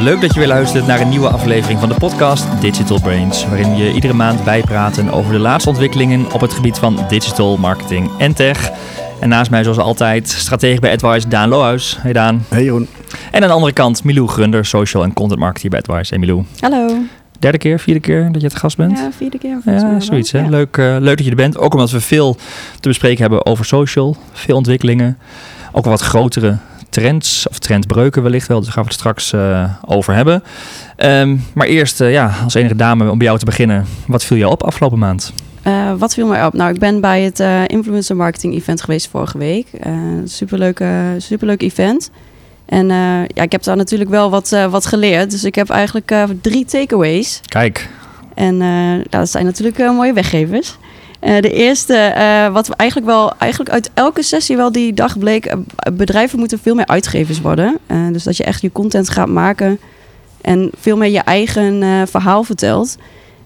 Leuk dat je weer luistert naar een nieuwe aflevering van de podcast Digital Brains, waarin we je iedere maand bijpraten over de laatste ontwikkelingen op het gebied van digital marketing en tech. En naast mij, zoals altijd, stratege bij AdWise Daan Lohuis. Hey Daan. Hey Jeroen. En aan de andere kant Milou Grunder, social en content marketer bij AdWise. Hey Milou. Hallo. Derde keer, vierde keer dat je het gast bent? Ja, vierde keer. Ja, zoiets. Hè? Ja. Leuk, eh, leuk dat je er bent. Ook omdat we veel te bespreken hebben over social. Veel ontwikkelingen. Ook wat grotere trends of trendbreuken wellicht wel. Dus daar gaan we het straks eh, over hebben. Ehm, maar eerst, eh, ja, als enige dame om bij jou te beginnen. Wat viel jou op afgelopen maand? Eh, wat viel mij op? Nou, ik ben bij het influencer marketing event geweest vorige week. Eh superleuk, eh, superleuk event. En ja, ik heb daar natuurlijk wel wat, wat geleerd. Dus ik heb eigenlijk drie takeaways. Kijk, En dat zijn natuurlijk mooie weggevers. Eh, de eerste, eh, wat we eigenlijk wel, eigenlijk uit elke sessie wel die dag bleek, eh, bedrijven moeten veel meer uitgevers worden. Dus dat je echt je content gaat maken en veel meer je eigen verhaal vertelt.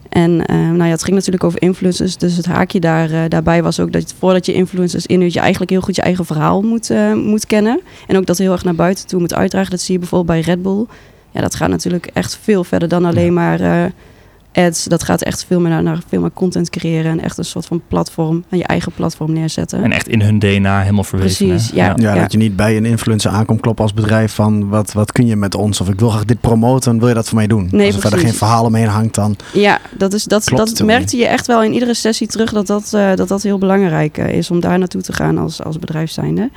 En nou ja, het ging natuurlijk over influencers, dus het haakje daar, daarbij was ook dat je, voordat je influencers inhuurt, je eigenlijk heel goed je eigen verhaal moet, moet kennen. En ook dat heel erg naar buiten toe moet uitdragen. Dat zie je bijvoorbeeld bij Red Bull. Ja, dat gaat natuurlijk echt veel verder dan alleen maar ads. Dat gaat echt veel meer naar, naar veel meer content creëren en echt een soort van platform, en je eigen platform neerzetten. en echt in hun DNA helemaal verweven. Precies, ja. Ja, dat je niet bij een influencer aankomt kloppen als bedrijf van wat, wat kun je met ons? Of ik wil graag dit promoten, wil je dat voor mij doen? Nee, als er verder geen verhaal omheen hangt dan. Ja, dat, is, dat, Klopt dat merkte je echt wel in iedere sessie terug dat dat, eh, dat, dat heel belangrijk eh, is om daar naartoe te gaan als, als bedrijf zijnde.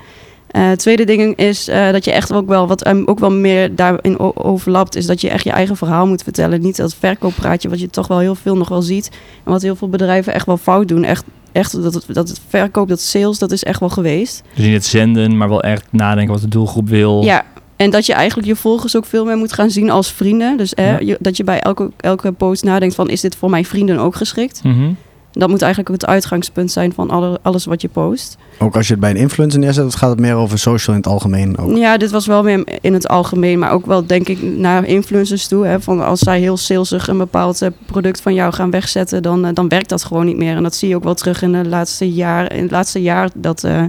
Eh, tweede ding is eh, dat je echt ook wel wat um, ook wel meer daarin overlapt, is dat je echt je eigen verhaal moet vertellen. Niet dat verkooppraatje, wat je toch wel heel veel nog wel ziet. En wat heel veel bedrijven echt wel fout doen. Echt, echt dat, het, dat het verkoop, dat sales, dat is echt wel geweest. Dus niet het zenden, maar wel echt nadenken wat de doelgroep wil. Ja, en dat je eigenlijk je volgers ook veel meer moet gaan zien als vrienden. Dus Ja. je- dat je bij elke, elke post nadenkt van, is dit voor mijn vrienden ook geschikt? Mhm. Dat moet eigenlijk ook het uitgangspunt zijn van alle, alles wat je post. Ook als je het bij een influencer neerzet, gaat het meer over social in het algemeen ook? Ja, dit was wel meer in het algemeen, maar ook wel denk ik naar influencers toe. Hè, van als zij heel salesig een bepaald eh, product van jou gaan wegzetten, dan, eh, dan werkt dat gewoon niet meer. En dat zie je ook wel terug in, de laatste jaar, in het laatste jaar dat, eh,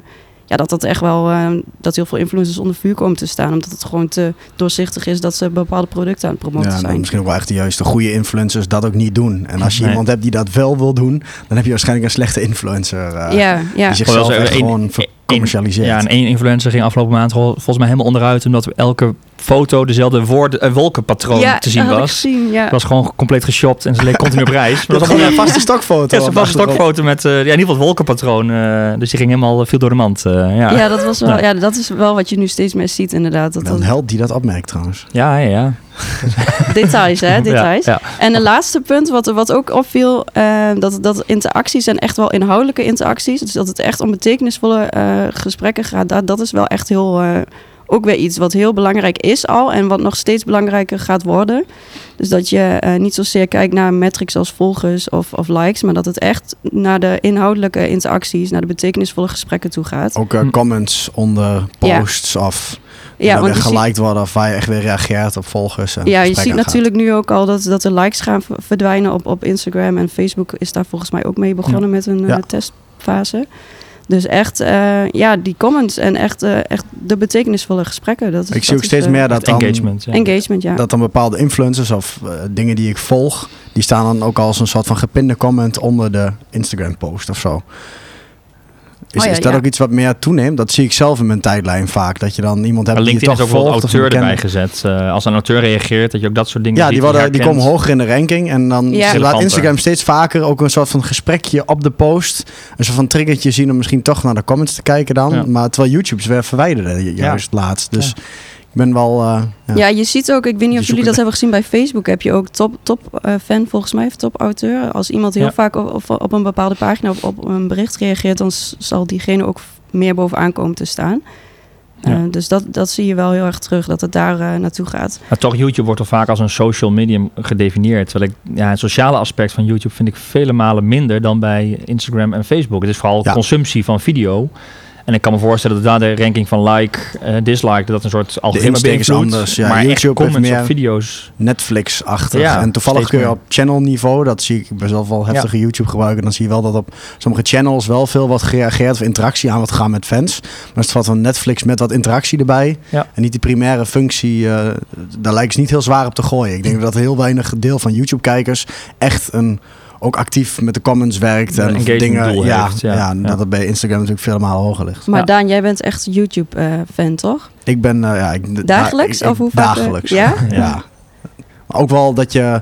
ja, dat dat echt wel, eh, dat heel veel influencers onder vuur komen te staan. Omdat het gewoon te doorzichtig is dat ze bepaalde producten aan het promoten Ja, nou, zijn. misschien ook wel echt de juiste goede influencers dat ook niet doen. En als je Nee. iemand hebt die dat wel wil doen, dan heb je waarschijnlijk een slechte influencer. eh, ja, ja. Die zichzelf echt gewoon vercommercialiseert. Ja, en één influencer ging afgelopen maand vol- volgens mij helemaal onderuit... omdat elke foto dezelfde woorden, eh, wolkenpatroon ja, te zien dat had ik was. gezien, ja. Het was gewoon compleet geshopt en ze leek continu op reis. Maar Dat was een vaste stokfoto. Ja, een stokfoto met eh, ja, in ieder geval het wolkenpatroon. eh, dus die ging helemaal veel door de mand. ja. Ja, dat was wel, Ja. ja, dat is wel wat je nu steeds meer ziet inderdaad. Dat Wel een dat, held die dat opmerkt trouwens. ja, ja, ja. details, hè, details. Ja, En een laatste punt, wat, wat ook opviel, eh, dat, dat interacties zijn echt wel inhoudelijke interacties. Dus dat het echt om betekenisvolle eh, gesprekken gaat. Dat, dat is wel echt heel, eh, ook weer iets wat heel belangrijk is al. En wat nog steeds belangrijker gaat worden. Dus dat je niet zozeer kijkt naar metrics als volgers of, of likes. Maar dat het echt naar de inhoudelijke interacties, naar de betekenisvolle gesprekken toe gaat. Ook Hm. comments onder Ja. posts of die Ja, dan want weer ziet- geliked worden of waar je echt weer reageert op volgers. En Ja, je ziet natuurlijk nu ook al dat, dat de likes gaan verdwijnen op, op Instagram. En Facebook is daar volgens mij ook mee begonnen met een eh, testfase. Dus echt, eh, ja, die comments en echt, eh, echt de betekenisvolle gesprekken. Dat is, Ik dat zie ook is, steeds meer dat dan, engagement. Ja. engagement, ja. dat dan bepaalde influencers of dingen die ik volg, die staan dan ook als een soort van gepinde comment onder de Instagram post of zo. Is, Oh ja, is dat ja. ook iets wat meer toeneemt? Dat zie ik zelf in mijn tijdlijn vaak. Dat je dan iemand hebt Maar die je toch is ook volgt. auteur erbij gezet. Eh, als een auteur reageert, dat je ook dat soort dingen Ja, ziet die, worden, die komen hoger in de ranking. En dan Ja. laat. Instagram steeds vaker ook een soort van gesprekje op de post. Een soort van triggertje zien om misschien toch naar de comments te kijken dan. Ja. Maar terwijl YouTube ze weer verwijderde ju- juist laatst. Dus ben wel... eh, ja. Ja, je ziet ook, ik weet niet of jullie zoeken dat hebben gezien bij Facebook, heb je ook top, top eh, fan volgens mij, of top auteur. Als iemand heel Ja. vaak op, op, op een bepaalde pagina of op een bericht reageert, dan zal diegene ook meer bovenaan komen te staan. Ja. Eh, dus dat, dat zie je wel heel erg terug, dat het daar naartoe gaat. Maar toch, YouTube wordt toch vaak als een social medium gedefinieerd. Terwijl ik, ja, het sociale aspect van YouTube vind ik vele malen minder dan bij Instagram en Facebook. Het is vooral Ja. consumptie van video. En ik kan me voorstellen dat daar de ranking van like, eh, dislike, dat een soort algoritme beïnvloedt. anders, ja. maar echt YouTube heeft comments meer- op video's. Netflix-achtig. Ja, en toevallig kun je op channel niveau, dat zie ik, ik ben zelf wel heftige YouTube gebruiken, dan zie je wel dat op sommige channels wel veel wat gereageerd of interactie aan wordt gaan met fans. Maar het valt van Netflix met wat interactie erbij. Ja. En niet die primaire functie, eh, daar lijkt ze niet heel zwaar op te gooien. Ik denk dat heel weinig deel van YouTube-kijkers echt een ook actief met de comments werkt en of dingen. doel ja, heeft, ja. ja, Ja. dat het bij Instagram natuurlijk vele malen hoger ligt. Maar Ja. Daan, jij bent echt YouTube-fan, toch? Ik ben eh, ja, ik, Dagelijks? ik- ik- of hoe vaak? eh, Dagelijks. Ja? Ja. Maar ook wel dat je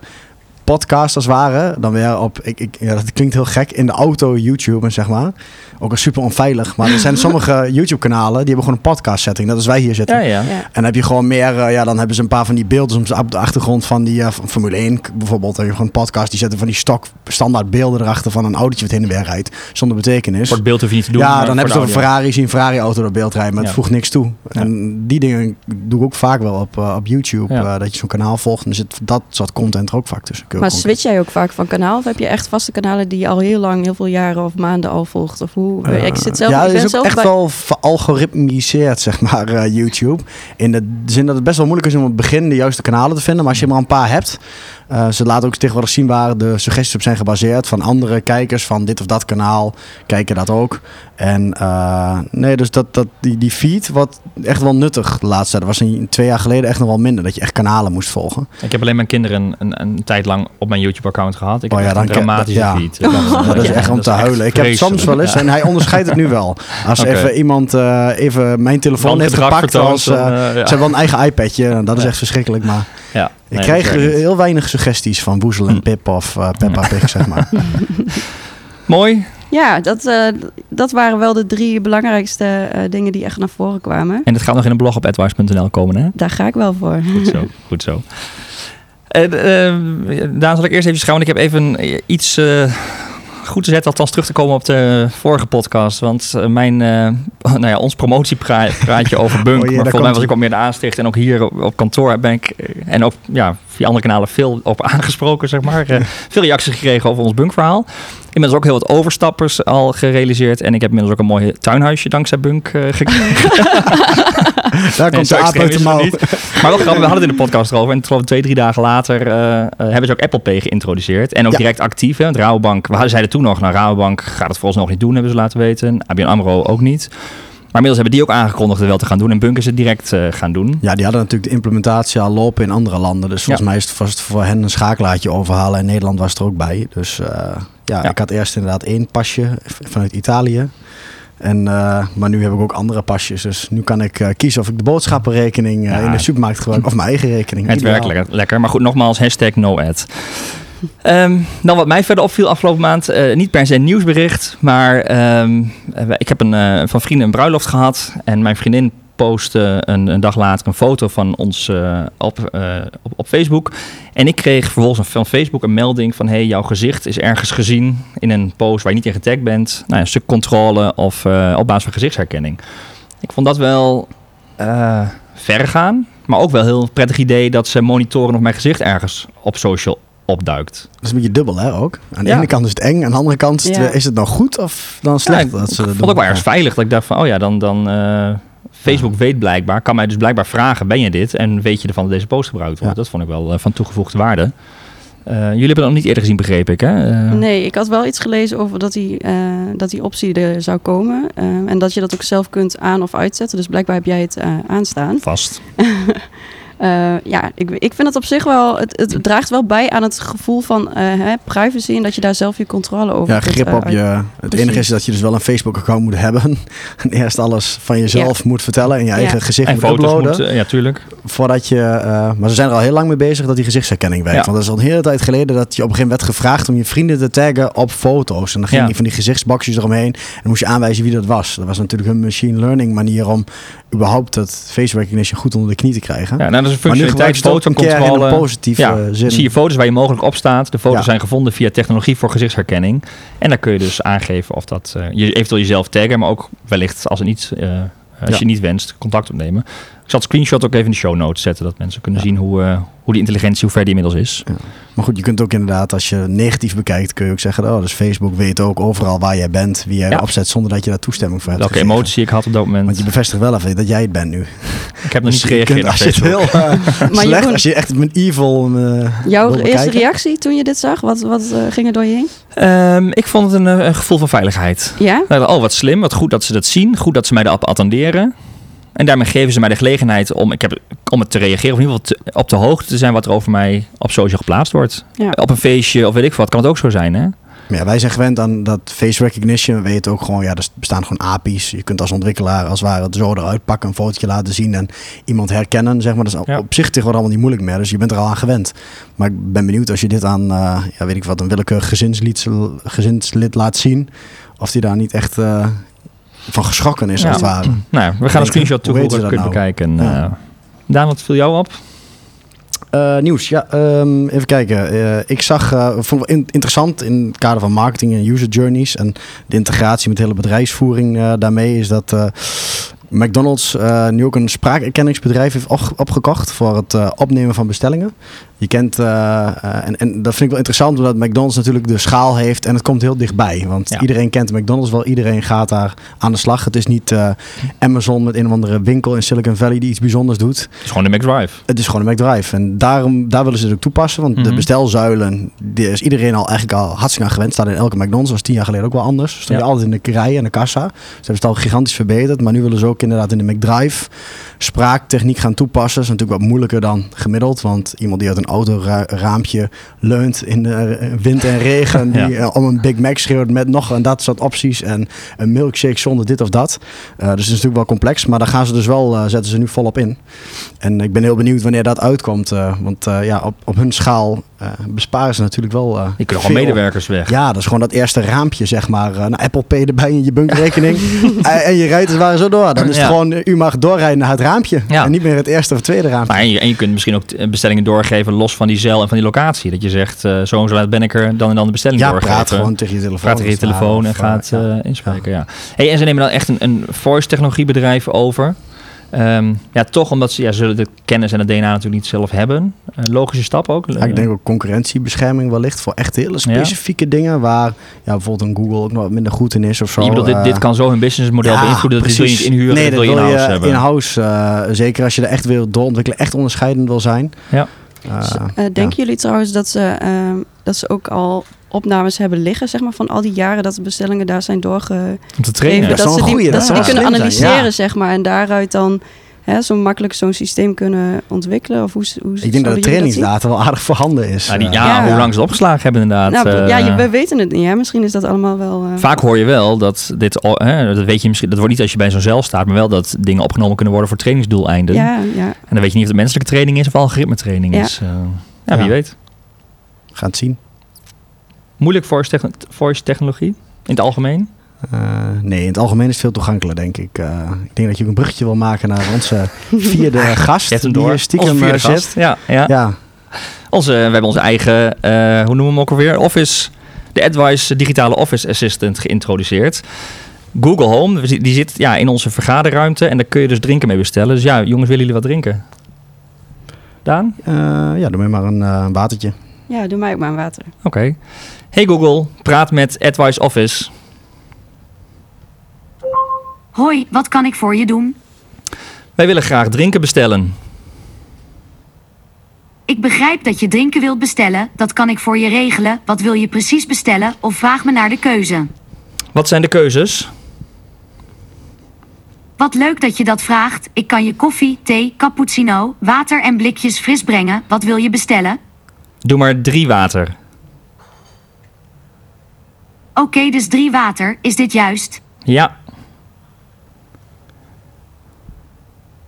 podcast als het ware, dan weer op, ik, ik, ja, dat klinkt heel gek, in de auto YouTube, zeg maar. Ook al super onveilig. Maar er zijn sommige YouTube-kanalen, die hebben gewoon een podcast setting, net als wij hier zitten. Ja, ja. Ja. En dan heb je gewoon meer, eh, ja, dan hebben ze een paar van die beelden soms op de achtergrond van die eh, van Formule 1 k- bijvoorbeeld. Dan heb je gewoon een podcast, die zetten van die stok standaard beelden erachter van een autootje wat heen en weer rijdt, zonder betekenis. Voor het beeld hoef je niet te doen. ja, dan hebben ze een. Ferrari, zien een Ferrari-auto door beeld rijden, maar het Ja. voegt niks toe. Ja. En die dingen doe ik ook vaak wel op, eh, op YouTube, Ja. dat je zo'n kanaal volgt en er zit dat soort content er ook vaak tussen. Maar switch jij ook vaak van kanaal? Of heb je echt vaste kanalen die je al heel lang, heel veel jaren of maanden al volgt? Of hoe? Eh, ik zit zelf, ja, ik ben is ook zelf echt bij- wel veralgoritmiseerd, zeg maar, eh, YouTube. In de zin dat het best wel moeilijk is om op het begin de juiste kanalen te vinden. Maar als je maar een paar hebt, eh, ze laten ook tegenwoordig zien waar de suggesties op zijn gebaseerd. Van andere kijkers van dit of dat kanaal kijken dat ook. En eh, nee, dus dat, dat, die, die feed wat echt wel nuttig de laatste tijd. Dat was een, twee jaar geleden echt nog wel minder. Dat je echt kanalen moest volgen. Ik heb alleen mijn kinderen een, een tijd lang op mijn YouTube-account gehad. Ik Oh heb ja, een dramatische ja. feed. dat is echt om te huilen. Ik heb vreselijk. soms wel eens, en hij onderscheidt het nu wel. Als even iemand eh, even mijn telefoon heeft gepakt als... ja. Ze hebben wel een eigen iPadje. Dat is echt verschrikkelijk. Maar Ja, ik krijg dat heel weinig suggesties van Woezel en Hm. Pip of eh, Peppa Pig, zeg maar. Mooi. Ja, dat, eh, dat waren wel de drie belangrijkste eh, dingen die echt naar voren kwamen. En het gaat nog in een blog op advice.nl komen, hè? Daar ga ik wel voor. Goed zo, goed zo. Daan, zal ik eerst even schouwen. Ik heb even iets eh, goed te zetten, althans terug te komen op de vorige podcast. Want eh, mijn, eh, nou ja, ons promotiepraatje over Bunk, Oh maar volgens mij was ik wat meer de aansticht. En ook hier op, op kantoor ben ik, eh, en ook ja, via andere kanalen veel op aangesproken, zeg maar. Veel reacties gekregen over ons Bunk-verhaal. Inmiddels ook heel wat overstappers al gerealiseerd. En ik heb inmiddels ook een mooi tuinhuisje dankzij Bunk gekregen. Daar Nee, komt zo de aap uit de mouw. Maar wel grappig, we hadden het in de podcast erover. En geloof twee, drie dagen later eh, eh, hebben ze ook Apple Pay geïntroduceerd. En ook Ja. direct actief. Hè? Want Rabobank, we zeiden toen nog, nou Rabobank gaat het volgens nog niet doen, hebben ze laten weten. ABN AMRO ook niet. Maar inmiddels hebben die ook aangekondigd het wel te gaan doen. En Bunk is het direct eh, gaan doen. Ja, die hadden natuurlijk de implementatie al lopen in andere landen. Dus volgens Ja. mij is het, was het voor hen een schakelaartje overhalen. En Nederland was er ook bij. Dus ja, Ja. ik had eerst inderdaad één pasje vanuit Italië. En, eh, maar nu heb ik ook andere pasjes. Dus nu kan ik eh, kiezen of ik de boodschappenrekening eh, Ja. in de supermarkt gebruik. Of mijn eigen rekening. Het werkt lekker, lekker. Maar goed, nogmaals, hashtag no-ad. Ehm, dan wat mij verder opviel afgelopen maand. niet per se een nieuwsbericht. Maar ehm, eh, ik heb een, van vrienden een bruiloft gehad. En mijn vriendin postte een, een dag later een foto van ons eh, op, eh, op, op Facebook. En ik kreeg vervolgens van Facebook een melding van... hey, jouw gezicht is ergens gezien in een post waar je niet in getagd bent. Nou, een stuk controle of eh, op basis van gezichtsherkenning. Ik vond dat wel eh, ver gaan. Maar ook wel een heel prettig idee dat ze monitoren of mijn gezicht ergens op social opduikt. Dat is een beetje dubbel, hè, ook. Aan de Ja. ene kant is het eng. Aan de andere kant is het, Ja. is het nou goed of dan slecht Ja, dat ik ze dat vond ook wel ergens veilig. Dat ik dacht van, oh ja, dan... dan eh, Facebook weet blijkbaar, kan mij dus blijkbaar vragen, ben je dit? En weet je ervan dat deze post gebruikt wordt? Ja. Dat vond ik wel eh, van toegevoegde waarde. Eh, jullie hebben dat nog niet eerder gezien, begreep ik, hè? Eh, Nee, ik had wel iets gelezen over dat die, dat die optie er zou komen. en dat je dat ook zelf kunt aan- of uitzetten. Dus blijkbaar heb jij het aanstaan. Vast. Eh, ja, ik, ik vind het op zich wel... Het, het draagt wel bij aan het gevoel van eh, hè, privacy... en dat je daar zelf je controle over Ja, kunt, grip eh, op je. Het Precies. enige is dat je dus wel een Facebook-account moet hebben. En eerst alles van jezelf moet vertellen en je eigen Ja. gezicht En moet foto's uploaden. moeten, ja, tuurlijk. Voordat je. eh, maar ze zijn er al heel lang mee bezig dat die gezichtsherkenning werkt. Ja. Want dat is al een hele tijd geleden dat je op een gegeven moment werd gevraagd om je vrienden te taggen op foto's. En dan ging Ja. je van die gezichtsboxjes eromheen. En dan moest je aanwijzen wie dat was. Dat was natuurlijk hun machine learning manier om überhaupt dat face recognition goed onder de knie te krijgen. Ja, nou, dat is een het in een positieve Ja, zin. zie je foto's waar je mogelijk op staat. De foto's Ja. zijn gevonden via technologie voor gezichtsherkenning. En dan kun je dus aangeven of dat... eh, je eventueel jezelf taggen, maar ook wellicht als, het niet, eh, als je niet wenst contact opnemen. Ik zal het screenshot ook even in de show notes zetten, dat mensen kunnen zien hoe, eh, hoe die intelligentie, hoe ver die inmiddels is. Maar goed, je kunt ook inderdaad, als je negatief bekijkt, kun je ook zeggen, oh, dus Facebook weet ook overal waar jij bent, wie jij Ja. opzet, zonder dat je daar toestemming voor hebt. Welke gegeven. emotie ik had op dat moment. Want je bevestigt wel even dat jij het bent nu. ik heb nog niet Dus je gereageerd als je heel uh, Maar slecht, Jeroen- als je echt een evil eh, Jouw eerste bekijken. reactie toen je dit zag, wat, wat eh, ging er door je heen? Ehm, ik vond het een, eh, een gevoel van veiligheid. Ja? Nou, oh, wat slim. Wat goed dat ze dat zien. Goed dat ze mij erop attenderen. En daarmee geven ze mij de gelegenheid om, ik heb, om het te reageren. Of in ieder geval te- op de hoogte te zijn wat er over mij op social geplaatst wordt. Ja. Op een feestje of weet ik wat. Kan het ook zo zijn, hè? Maar ja, wij zijn gewend aan dat face recognition. We weten ook gewoon, ja, er bestaan gewoon API's. Je kunt als ontwikkelaar als het ware het zo eruit pakken, een fotootje laten zien en iemand herkennen. Zeg maar. Dat is Ja. op zich tegenwoordig allemaal niet moeilijk meer. Dus je bent er al aan gewend. Maar ik ben benieuwd als je dit aan, eh, ja, weet ik wat, een willekeurig gezinslid, gezinslid laat zien. Of die daar niet echt eh, van geschrokken is, Ja. als het ware. Nou, we gaan een screenshot toevoegen. ze Dat dat kun je nou? bekijken. Ja. Eh, Daan, wat viel jou op? Eh, nieuws, ja. ehm, even kijken. Eh, ik zag, eh, vond het in- interessant in het kader van marketing en user journeys en de integratie met de hele bedrijfsvoering daarmee is dat McDonald's nu ook een spraakerkenningsbedrijf heeft op- opgekocht voor het opnemen van bestellingen. Je kent, eh, eh, en, en dat vind ik wel interessant omdat McDonald's natuurlijk de schaal heeft en het komt heel dichtbij. Want Ja. iedereen kent McDonald's wel, iedereen gaat daar aan de slag. Het is niet eh, Amazon met een of andere winkel in Silicon Valley die iets bijzonders doet. Het is gewoon de McDrive. Het is gewoon een McDrive. En daarom, daar willen ze het ook toepassen. Want de Mhm. bestelzuilen, die is iedereen al eigenlijk al hartstikke aan gewend. Staat in elke McDonald's. was tien jaar geleden ook wel anders. Stond Ja. je altijd in de rij en de kassa. Ze hebben het al gigantisch verbeterd. Maar nu willen ze ook inderdaad in de McDrive spraaktechniek gaan toepassen. Dat is natuurlijk wat moeilijker dan gemiddeld. Want iemand die uit een autoraampje leunt in de eh, wind en regen. Die Ja. eh, om een Big Mac schreeuwt met nog en dat soort opties. En een milkshake zonder dit of dat. Eh, dus het is natuurlijk wel complex. Maar daar gaan ze dus wel, zetten ze nu volop in. En ik ben heel benieuwd wanneer dat uitkomt. want ja, op, op hun schaal eh, besparen ze natuurlijk wel. eh, Die kunnen gewoon medewerkers weg. Ja, dat is gewoon dat eerste raampje, zeg maar. eh, nou, Apple Pay erbij in je bankrekening. en, en je rijdt het waar zo door. Dan is het Ja. gewoon, u mag doorrijden naar het raampje. Ja. En niet meer het eerste of tweede raampje. Maar en, je, en je kunt misschien ook bestellingen doorgeven los van die zeil en van die locatie. Dat je zegt, zo en zo laat ben ik er, dan en dan de bestelling ja, doorgeven. praat gewoon tegen je telefoon. Praat tegen je telefoon en gaat ja. inspreken, ja. Hey, en ze nemen dan echt een, een voice technologiebedrijf over. Ehm, ja, toch omdat ze ja, ze zullen de kennis en het DNA natuurlijk niet zelf hebben. Eh, logische stap ook. Ja, ik denk ook concurrentiebescherming wellicht voor echt hele specifieke dingen waar ja, bijvoorbeeld een Google ook nog wat minder goed in is of zo. je bedoelt, dit, eh, dit kan zo hun businessmodel ja, beïnvloeden. Dat je niet precies. inhuren, nee, dat wil je in-house hebben. in-house, eh, zeker als je er echt wil doorontwikkelen, echt onderscheidend wil zijn. Ja. Eh, denken jullie trouwens dat ze, ehm, dat ze ook al opnames hebben liggen, zeg maar, van al die jaren dat de bestellingen daar zijn doorgegeven? Om te trainen. Dat ze die, goeie, dat dat ze die zou kunnen zijn, analyseren, ja. zeg maar, en daaruit dan hè, zo makkelijk zo'n systeem kunnen ontwikkelen? Of hoe, hoe ik denk dat de trainingsdata wel aardig voorhanden is. Ja, die, Eh, ja, Ja. hoe lang ze het opgeslagen hebben inderdaad. Nou, eh, ja, je, we weten het niet. Hè? Misschien is dat allemaal wel. eh, Vaak hoor je wel dat dit, hè, dat weet je misschien, dat wordt niet als je bij zo'n cel staat, maar wel dat dingen opgenomen kunnen worden voor trainingsdoeleinden. Ja, ja. En dan weet je niet of het menselijke training is of algoritme training Ja. is. eh. ja, wie Ja. weet. We gaan het zien. Moeilijk voice, techno- voice technologie in het algemeen. Eh, nee, in het algemeen is het veel toegankelijker, denk ik. Eh, ik denk dat je ook een bruggetje wil maken naar onze vierde gast. Je hebt hem die door. hier stiekem Onze vierde eh, gast. Ja, ja. Ja, Onze, we hebben onze eigen, eh, hoe noemen we hem ook alweer? Office, de Advice digitale Office Assistant geïntroduceerd. Google Home, die zit ja, in onze vergaderruimte en daar kun je dus drinken mee bestellen. Dus ja, jongens, willen jullie wat drinken? Daan? Eh, ja doe mij maar een eh, watertje. ja, doe mij ook maar een water. Oké. Hey Google, praat met Advice Office. Hoi, wat kan ik voor je doen? Wij willen graag drinken bestellen. Ik begrijp dat je drinken wilt bestellen. Dat kan ik voor je regelen. Wat wil je precies bestellen? Of vraag me naar de keuze. Wat zijn de keuzes? Wat leuk dat je dat vraagt. Ik kan je koffie, thee, cappuccino, water en blikjes fris brengen. Wat wil je bestellen? Doe maar drie water. Oké, dus drie water. Is dit juist? Ja,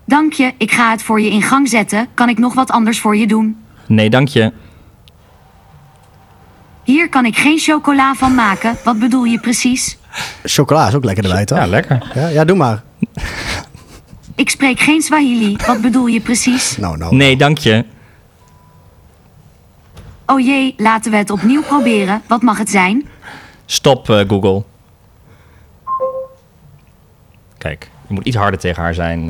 Dank je, ik ga het voor je in gang zetten. Kan ik nog wat anders voor je doen? nee dank je. Hier kan ik geen chocola van maken. Wat bedoel je precies? Chocola is ook lekker erbij, toch? Ja, lekker. Ja, ja, doe maar. Ik spreek geen Swahili. Wat bedoel je precies? Nou, nou. Nee, dank je. Oh jee, laten we het opnieuw proberen. Wat mag het zijn? Stop, eh, Google. Kijk, Je moet iets harder tegen haar zijn.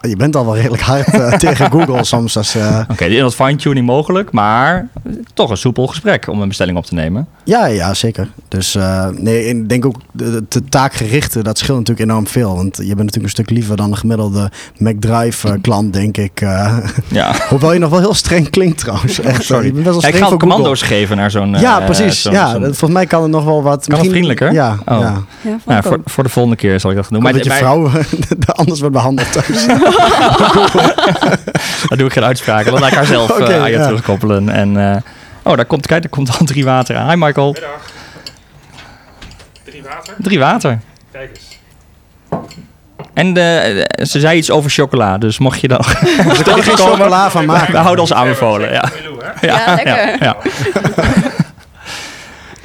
eh. Je bent al wel redelijk hard eh, tegen Google soms. Als, eh, Oké, in dat fine-tuning mogelijk, maar toch een soepel gesprek om een bestelling op te nemen. ja, ja, zeker. Dus eh, nee, ik denk ook de, de, de taakgerichte, dat scheelt natuurlijk enorm veel. Want je bent natuurlijk een stuk liever dan een gemiddelde McDrive-klant, denk ik. eh. Ja. hoewel je nog wel heel streng klinkt trouwens. Echt, Sorry. Je bent best wel Ja, ik ga Google. commando's geven naar zo'n... Ja, precies. ja, volgens mij kan het nog wel wat. Kan het vriendelijker? Ja, Oh. ja. Nou, voor, voor de volgende keer zal ik dat gaan doen. Maar dat je bij- vrouw anders wordt behandeld thuis. Daar doe ik geen uitspraken. Dan laat ik haar zelf eh, aan je ja. terugkoppelen. En, eh, oh, daar komt, kijk, daar komt al drie water aan. Hi Michael. Drie water? Drie water. Kijk eens. En eh, ze zei iets over chocola, dus mocht je dan... We kunnen er geen chocola van We maken. houden ons aanbevolen, ja. Ja, lekker. Ja,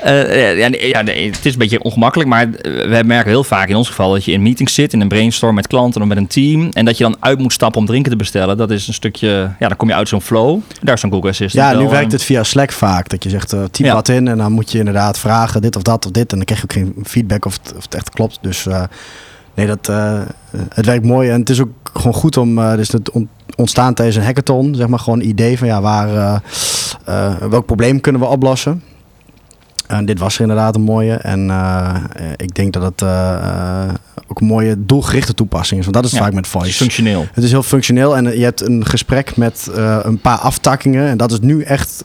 Eh, ja, nee, ja, nee, het is een beetje ongemakkelijk, maar we merken heel vaak in ons geval dat je in meetings zit, in een brainstorm met klanten of met een team, en dat je dan uit moet stappen om drinken te bestellen. Dat is een stukje, ja, dan kom je uit zo'n flow. Daar is zo'n Google Assistant Ja, nu wel, werkt eh, het via Slack vaak. Dat je zegt, eh typ Ja. wat in en dan moet je inderdaad vragen dit of dat of dit. En dan krijg je ook geen feedback of het, of het echt klopt. Dus eh, nee, dat, eh, het werkt mooi. En het is ook gewoon goed om, eh dus het on- ontstaan tijdens een hackathon, zeg maar gewoon een idee van ja, waar, eh, eh, welk probleem kunnen we oplossen. En dit was er inderdaad een mooie. En eh, eh, ik denk dat het eh, eh, ook een mooie doelgerichte toepassing is. Want dat is Ja, vaak met voice. functioneel. Het is heel functioneel en eh, je hebt een gesprek met eh, een paar aftakkingen. En dat is nu echt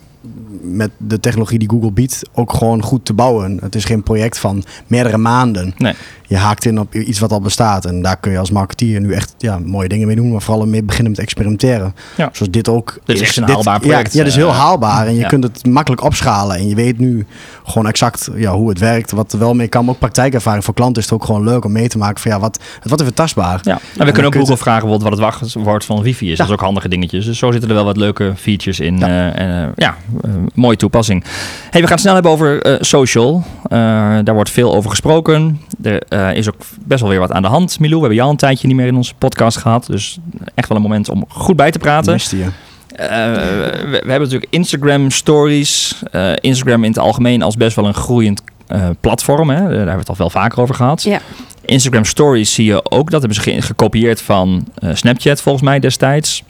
met de technologie die Google biedt ook gewoon goed te bouwen. Het is geen project van meerdere maanden. Nee. Je haakt in op iets wat al bestaat. En daar kun je als marketeer nu echt ja, mooie dingen mee doen. Maar vooral mee beginnen met experimenteren. Ja. Zoals dit ook. Dit is echt een haalbaar project, Ja, ja, dit is heel eh, haalbaar. En je ja. kunt het makkelijk opschalen. En je weet nu gewoon exact ja, hoe het werkt. Wat er wel mee kan. Maar ook praktijkervaring voor klanten is het ook gewoon leuk om mee te maken. Van ja, wat, wat even tastbaar. Ja. En we kunnen ook Google vragen wat het wachtwoord van wifi is. Dat is ook handige dingetjes. Dus zo zitten er wel wat leuke features in. Ja. En, eh, ja eh, mooie toepassing. Hey, we gaan het snel hebben over eh, social. Eh, daar wordt veel over gesproken. Er eh, is ook best wel weer wat aan de hand, Milou. We hebben jou al een tijdje niet meer in onze podcast gehad. Dus echt wel een moment om goed bij te praten. Eh, we, we hebben natuurlijk Instagram stories. Eh, Instagram in het algemeen als best wel een groeiend eh, platform. Hè? Daar hebben we het al veel vaker over gehad. Ja. Instagram stories zie je ook. Dat hebben ze ge- gekopieerd van eh, Snapchat volgens mij destijds.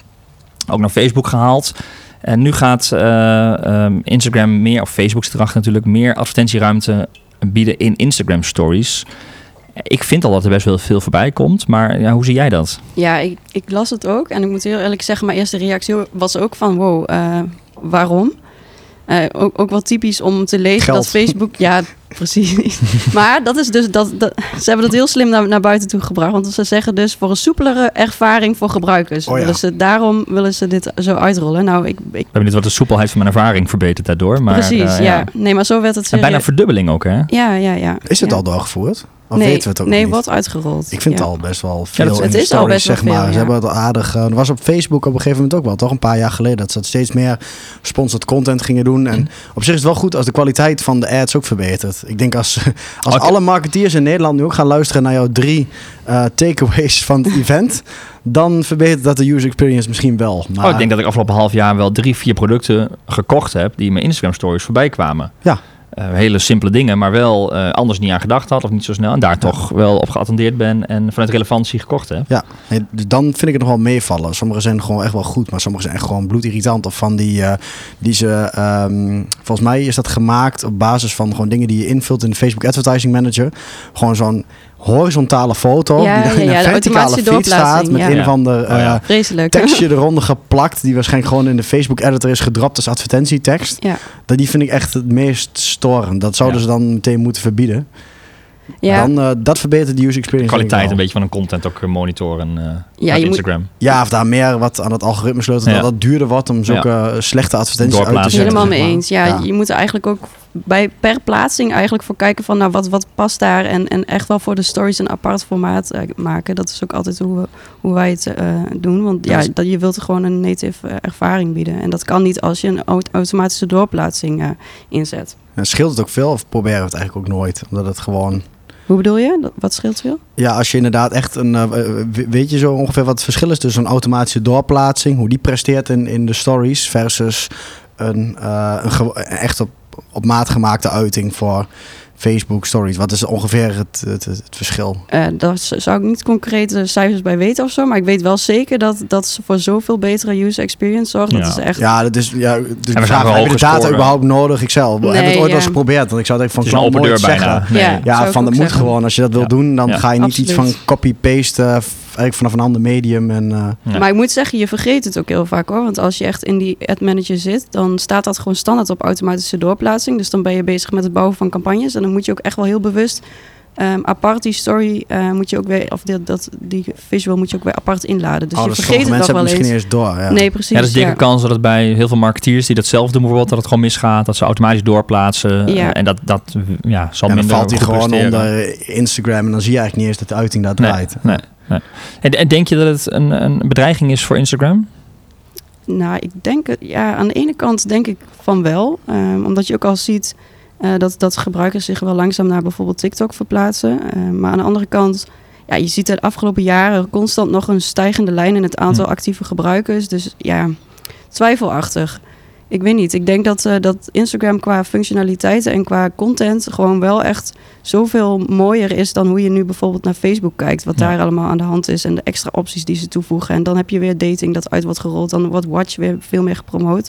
Ook naar Facebook gehaald. En nu gaat eh, ehm, Instagram meer, of Facebook zit natuurlijk, meer advertentieruimte bieden in Instagram stories. Ik vind al dat er best wel veel voorbij komt, maar ja, hoe zie jij dat? Ja, ik, ik las het ook. En ik moet heel eerlijk zeggen, mijn eerste reactie was ook van... wow, eh, waarom? Eh, ook, ook wel typisch om te lezen Geld. dat Facebook... Ja, precies. maar dat is dus... Dat, dat, ze hebben dat heel slim naar, naar buiten toe gebracht. Want ze zeggen dus voor een soepelere ervaring voor gebruikers. Oh ja. willen ze, daarom willen ze dit zo uitrollen. Nou, ik... ik Ik ben benieuwd wat de soepelheid van mijn ervaring verbetert daardoor. Maar, precies, eh, ja. Nee, maar zo werd het En bijna verdubbeling ook, hè? Ja, ja, ja. Is het ja. al doorgevoerd? Of nee, weten we het ook Nee, niet? wordt uitgerold. Ik vind ja. het al best wel veel in het is al best wel zeg maar. veel, Ze ja. hebben het aardig... eh, er was op Facebook op een gegeven moment ook wel, toch een paar jaar geleden... dat ze steeds meer sponsored content gingen doen. En op zich is het wel goed als de kwaliteit van de ads ook verbetert. Ik denk als, als alle marketeers in Nederland nu ook gaan luisteren... naar jouw drie eh, takeaways van het event... dan verbetert dat de user experience misschien wel. Maar Oh, ik denk dat ik afgelopen half jaar wel drie, vier producten gekocht heb die in mijn Instagram stories voorbij kwamen. Ja. Eh, hele simpele dingen, maar wel eh, anders niet aan gedacht had of niet zo snel. En daar toch wel op geattendeerd ben en vanuit relevantie gekocht heb. Ja, nee, dus dan vind ik het nog wel meevallen. Sommige zijn gewoon echt wel goed, maar sommige zijn echt gewoon bloedirritant. Of van die, eh, die ze, ehm, volgens mij is dat gemaakt op basis van gewoon dingen die je invult in de Facebook Advertising Manager. Gewoon zo'n horizontale foto Ja, die dan ja, in een de verticale feed staat met ja. een of ander Oh, ja. eh, tekstje eronder geplakt, die waarschijnlijk gewoon in de Facebook editor is gedropt als advertentietekst. Ja. Dat die vind ik echt het meest storend. Dat zouden Ja. ze dan meteen moeten verbieden. Ja. Dan, eh, dat verbetert de user experience. ik Kwaliteit een beetje van een content ook eh, monitoren eh Ja, op moet- Instagram. Ja, of daar meer wat aan het algoritme sleutelen. Ja. Dat dat duurder wordt om zulke slechte advertenties uit te zetten. Helemaal mee eens. Ja, je moet er eigenlijk ook bij per plaatsing eigenlijk voor kijken van nou wat, wat past daar en, en echt wel voor de stories een apart formaat eh, maken. Dat is ook altijd hoe, we, hoe wij het eh, doen. Want Dat ja, is- dat, je wilt gewoon een native eh, ervaring bieden. En dat kan niet als je een aut- automatische doorplaatsing inzet. En scheelt het ook veel of proberen we het eigenlijk ook nooit? Omdat het gewoon... Hoe bedoel je? Wat scheelt veel? Ja, als je inderdaad echt een... we- weet je zo ongeveer wat het verschil is tussen een automatische doorplaatsing, hoe die presteert in, in de stories, versus een, een, echt op, op maat gemaakte uiting voor Facebook stories? Wat is ongeveer het, het, het verschil? Eh, daar zou ik niet concrete cijfers bij weten of zo. Maar ik weet wel zeker dat, dat ze voor zoveel betere user experience zorgen. Ja. Dat is echt... Ja, dat is, ja, dus de gaan vraag, heb de data scoren. überhaupt nodig? Ik zelf heb Nee, het ooit wel eens geprobeerd. Want ik zou het Het even is van een open deur bijna. Ja. Nee. van dat moet zeggen. gewoon. Als je dat wil Ja. doen, dan Ja. ga je niet iets van copy-paste eigenlijk vanaf een ander medium. En, eh, Ja. Maar ik moet zeggen, je vergeet het ook heel vaak hoor. Want als je echt in die ad manager zit, dan staat dat gewoon standaard op automatische doorplaatsing. Dus dan ben je bezig met het bouwen van campagnes. En dan moet je ook echt wel heel bewust ehm, apart die story eh, moet je ook weer, of die, dat, die visual moet je ook weer apart inladen. Dus oh, je dus vergeet het nog wel eens. misschien niet eens door. Ja. Nee, precies. Ja, dat is dikke ja. kans dat het bij heel veel marketeers die dat zelf doen bijvoorbeeld, dat het gewoon misgaat, dat ze automatisch doorplaatsen. Ja. Eh, en dat, dat ja, zal dan minder valt hij gewoon presteren. onder Instagram en dan zie je eigenlijk niet eens dat de uiting daar Nee, draait. nee, nee. En, en denk je dat het een, een bedreiging is voor Instagram? Nou, ik denk het, ja, aan de ene kant denk ik van wel. Ehm, omdat je ook al ziet eh, dat, dat gebruikers zich wel langzaam naar bijvoorbeeld TikTok verplaatsen. Ehm, maar aan de andere kant, ja, je ziet de afgelopen jaren constant nog een stijgende lijn in het aantal actieve gebruikers. Dus ja, twijfelachtig. Ik weet niet. Ik denk dat, eh, dat Instagram qua functionaliteiten en qua content gewoon wel echt zoveel mooier is dan hoe je nu bijvoorbeeld naar Facebook kijkt. Wat Ja. daar allemaal aan de hand is en de extra opties die ze toevoegen. En dan heb je weer dating dat uit wordt gerold. Dan wordt Watch weer veel meer gepromoot.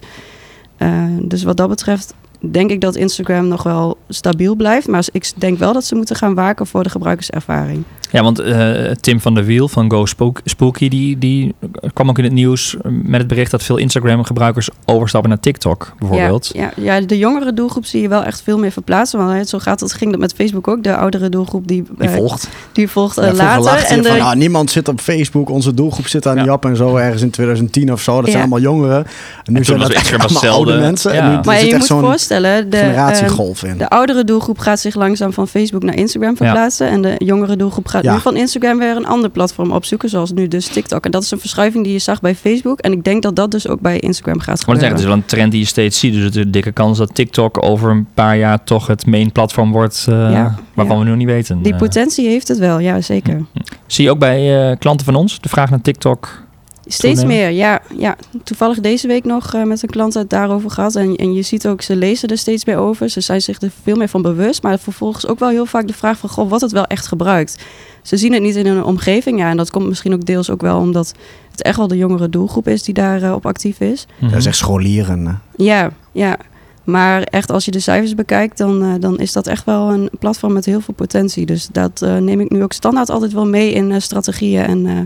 Eh, dus wat dat betreft denk ik dat Instagram nog wel stabiel blijft. Maar ik denk wel dat ze moeten gaan waken voor de gebruikerservaring. Ja, want eh, Tim van der Wiel van Go Spook- Spooky, die, die kwam ook in het nieuws met het bericht dat veel Instagram-gebruikers overstappen naar TikTok, bijvoorbeeld. Ja, ja, ja, de jongere doelgroep zie je wel echt veel meer verplaatsen. Want eh, zo gaat het, ging dat met Facebook ook. De oudere doelgroep die, Die eh, volgt. die volgt eh, Ja, vroeger later. En van, nou, niemand zit op Facebook, onze doelgroep zit daar Ja. niet op en zo, ergens in 2010 of zo. Dat Ja. zijn allemaal jongeren. En nu zijn dat echt allemaal hetzelfde. oude mensen. Ja. En nu maar zit je echt moet zo'n voorstellen, de, ehm, generatiegolf in. de oudere doelgroep gaat zich langzaam van Facebook naar Instagram verplaatsen. En de jongere doelgroep gaat Ja. nu van Instagram weer een ander platform opzoeken. Zoals nu dus TikTok. En dat is een verschuiving die je zag bij Facebook. En ik denk dat dat dus ook bij Instagram gaat gebeuren. zeggen, het is wel een trend die je steeds ziet. Dus het is een dikke kans dat TikTok over een paar jaar toch het main platform wordt eh, Ja, waarvan ja. we nu niet weten. Die Eh, potentie heeft het wel, ja zeker. zie je ook bij eh, klanten van ons de vraag naar TikTok? Steeds toenemen? meer, ja, ja. Toevallig deze week nog eh, met een klant het daarover gehad. En, en je ziet ook, ze lezen er steeds meer over. Ze zijn zich er veel meer van bewust. Maar vervolgens ook wel heel vaak de vraag van... Goh, wat het wel echt gebruikt. Ze zien het niet in hun omgeving. Ja, en dat komt misschien ook deels ook wel omdat het echt wel de jongere doelgroep is... die daarop op actief is. Dat is echt scholieren. hè. Ja, ja. Maar echt, als je de cijfers bekijkt, dan, eh, dan is dat echt wel een platform met heel veel potentie. Dus dat eh, neem ik nu ook standaard altijd wel mee in eh, strategieën. En, eh,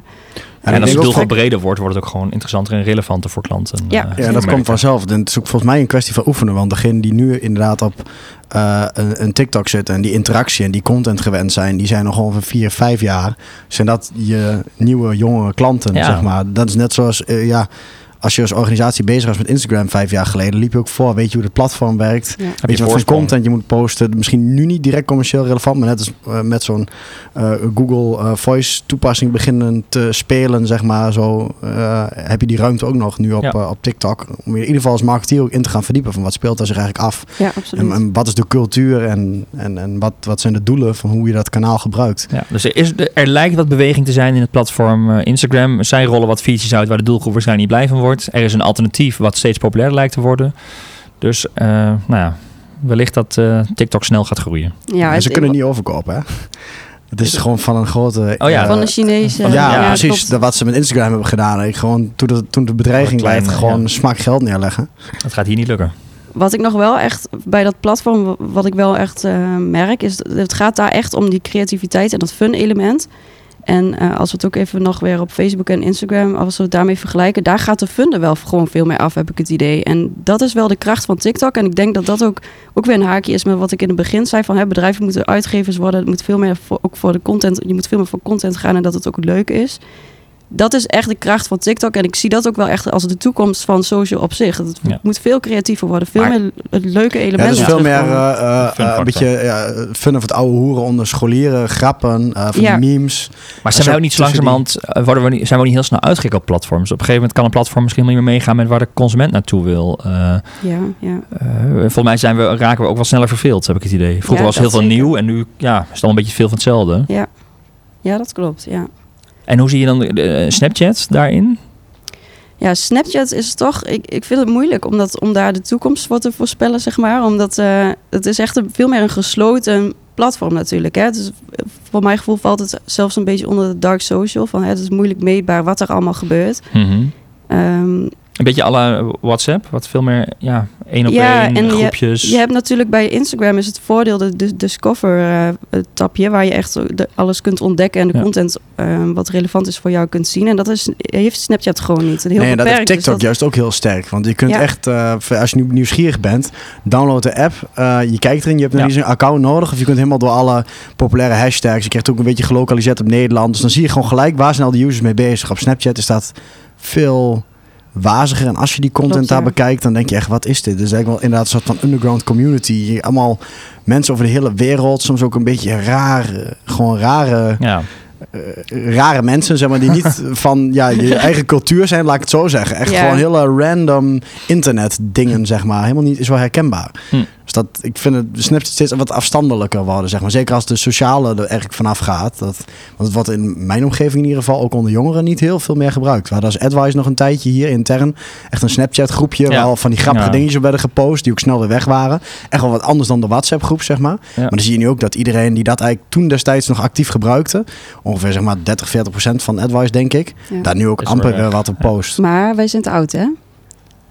En als de denk ook doelgroep breder wordt, wordt het ook gewoon interessanter en relevanter voor klanten. Ja. eh, Ja, dat komt vanzelf. En het is ook volgens mij een kwestie van oefenen. Want degene die nu inderdaad op eh, een, een TikTok zitten en die interactie en die content gewend zijn, die zijn nog ongeveer vier, vijf jaar. Zijn dat je nieuwe, jonge klanten, Ja. zeg maar. Dat is net zoals, eh, ja, als je als organisatie bezig was met Instagram vijf jaar geleden, liep je ook voor, weet je hoe het platform werkt. ja. Heb Weet je wat voor content je moet posten. Misschien nu niet direct commercieel relevant, maar net als eh, met zo'n eh, Google eh, Voice toepassing beginnen te spelen, zeg maar. Zo eh, heb je die ruimte ook nog nu op, Ja. op TikTok. Om je in ieder geval als marketeer ook in te gaan verdiepen van wat speelt daar zich eigenlijk af. ja, absoluut. En, en wat is de cultuur en, en, en wat, wat zijn de doelen van hoe je dat kanaal gebruikt. Ja, dus er, is, er lijkt wat beweging te zijn in het platform Instagram. Zij rollen wat features uit waar de doelgroep waarschijnlijk niet blij van wordt. Er is een alternatief wat steeds populairder lijkt te worden. Dus eh, nou ja, wellicht dat eh, TikTok snel gaat groeien. ja, ze kunnen niet overkopen, hè? Het is gewoon van een grote... Oh ja, eh, van de Chinese. ja, Ja, precies. Dat wat ze met Instagram hebben gedaan. Ik gewoon, toen, de, toen de bedreiging blijft, gewoon ja. smak geld neerleggen. Dat gaat hier niet lukken. Wat ik nog wel echt bij dat platform, wa- wat ik wel echt eh, merk, is dat het gaat daar echt om die creativiteit en dat fun element. En eh, als we het ook even nog weer op Facebook en Instagram, als we het daarmee vergelijken, daar gaat de fun er wel gewoon veel meer af, heb ik het idee. En dat is wel de kracht van TikTok. En ik denk dat dat ook, ook weer een haakje is met wat ik in het begin zei: van hè, bedrijven moeten uitgevers worden. Het moet veel meer ook voor de content. Je moet veel meer voor content gaan en dat het ook leuk is. Dat is echt de kracht van TikTok. En ik zie dat ook wel echt als de toekomst van social op zich. Het Ja. moet veel creatiever worden. Veel Maar- meer leuke Ja, elementen. het is veel meer eh, eh, Fun eh, een beetje ja, fun of het oude hoeren onder scholieren, grappen, eh, van Ja. die memes. Maar zijn we ook niet zo langzamerhand, eh, worden we niet, zijn we niet heel snel uitgekeken op platforms? Op een gegeven moment kan een platform misschien niet meer meegaan met waar de consument naartoe wil. Eh, Ja, ja. eh, volgens mij zijn we, raken we ook wel sneller verveeld, heb ik het idee. Vroeger Ja, was heel veel zeker. nieuw en nu ja, is het al een beetje veel van hetzelfde. ja, dat klopt. Ja. En hoe zie je dan de, de- Snapchat daarin? Ja, Snapchat is toch... Ik, ik vind het moeilijk om, dat, om daar de toekomst voor te voorspellen, zeg maar. Omdat eh, het is echt een, veel meer een gesloten platform natuurlijk. Hè? Dus voor mijn gevoel valt het zelfs een beetje onder de dark social. Van, hè, het is moeilijk meetbaar wat er allemaal gebeurt. Ehm, Een beetje alle WhatsApp, wat veel meer ja, één op Ja, één en je- groepjes. Je hebt natuurlijk bij Instagram is het voordeel de, de Discover eh, het tapje waar je echt de, alles kunt ontdekken en de Ja. content eh, wat relevant is voor jou kunt zien. En dat is, heeft Snapchat gewoon niet. Heel nee, en dat heeft dus TikTok dat- juist ook heel sterk. Want je kunt Ja. echt, eh, als je nu nieuwsgierig bent, download de app. eh, je kijkt erin, je hebt nog Ja. niet zo'n account nodig. Of je kunt helemaal door alle populaire hashtags. Je krijgt ook een beetje gelokaliseerd op Nederland. Dus dan zie je gewoon gelijk waar zijn al de users mee bezig. Op Snapchat is dat veel waziger. En als je die content Klopt, ja. daar bekijkt, dan denk je echt, wat is dit? Dus eigenlijk wel inderdaad een soort van underground community. Allemaal mensen over de hele wereld. Soms ook een beetje raar, eh, gewoon rare Ja, eh, rare mensen, zeg maar, die niet van ja, je eigen cultuur zijn, laat ik het zo zeggen. Echt gewoon hele random internet dingen, zeg maar. Helemaal niet zo herkenbaar. Hm. Dus dat, ik vind het Snapchat steeds wat afstandelijker worden, zeg maar. Zeker als de sociale er eigenlijk vanaf gaat. Dat, want het wordt in mijn omgeving in ieder geval ook onder jongeren niet heel veel meer gebruikt. We hadden als Advice nog een tijdje hier intern echt een Snapchat groepje Ja. waar al van die grappige Ja. dingetjes op werden gepost, die ook snel weer weg waren. Echt wel wat anders dan de WhatsApp groep, zeg maar. Ja. Maar dan zie je nu ook dat iedereen die dat eigenlijk toen destijds nog actief gebruikte, ongeveer zeg maar 30, 40 procent van Advice, denk ik, Ja. daar nu ook Is amper wat op post. Maar wij zijn te oud, hè?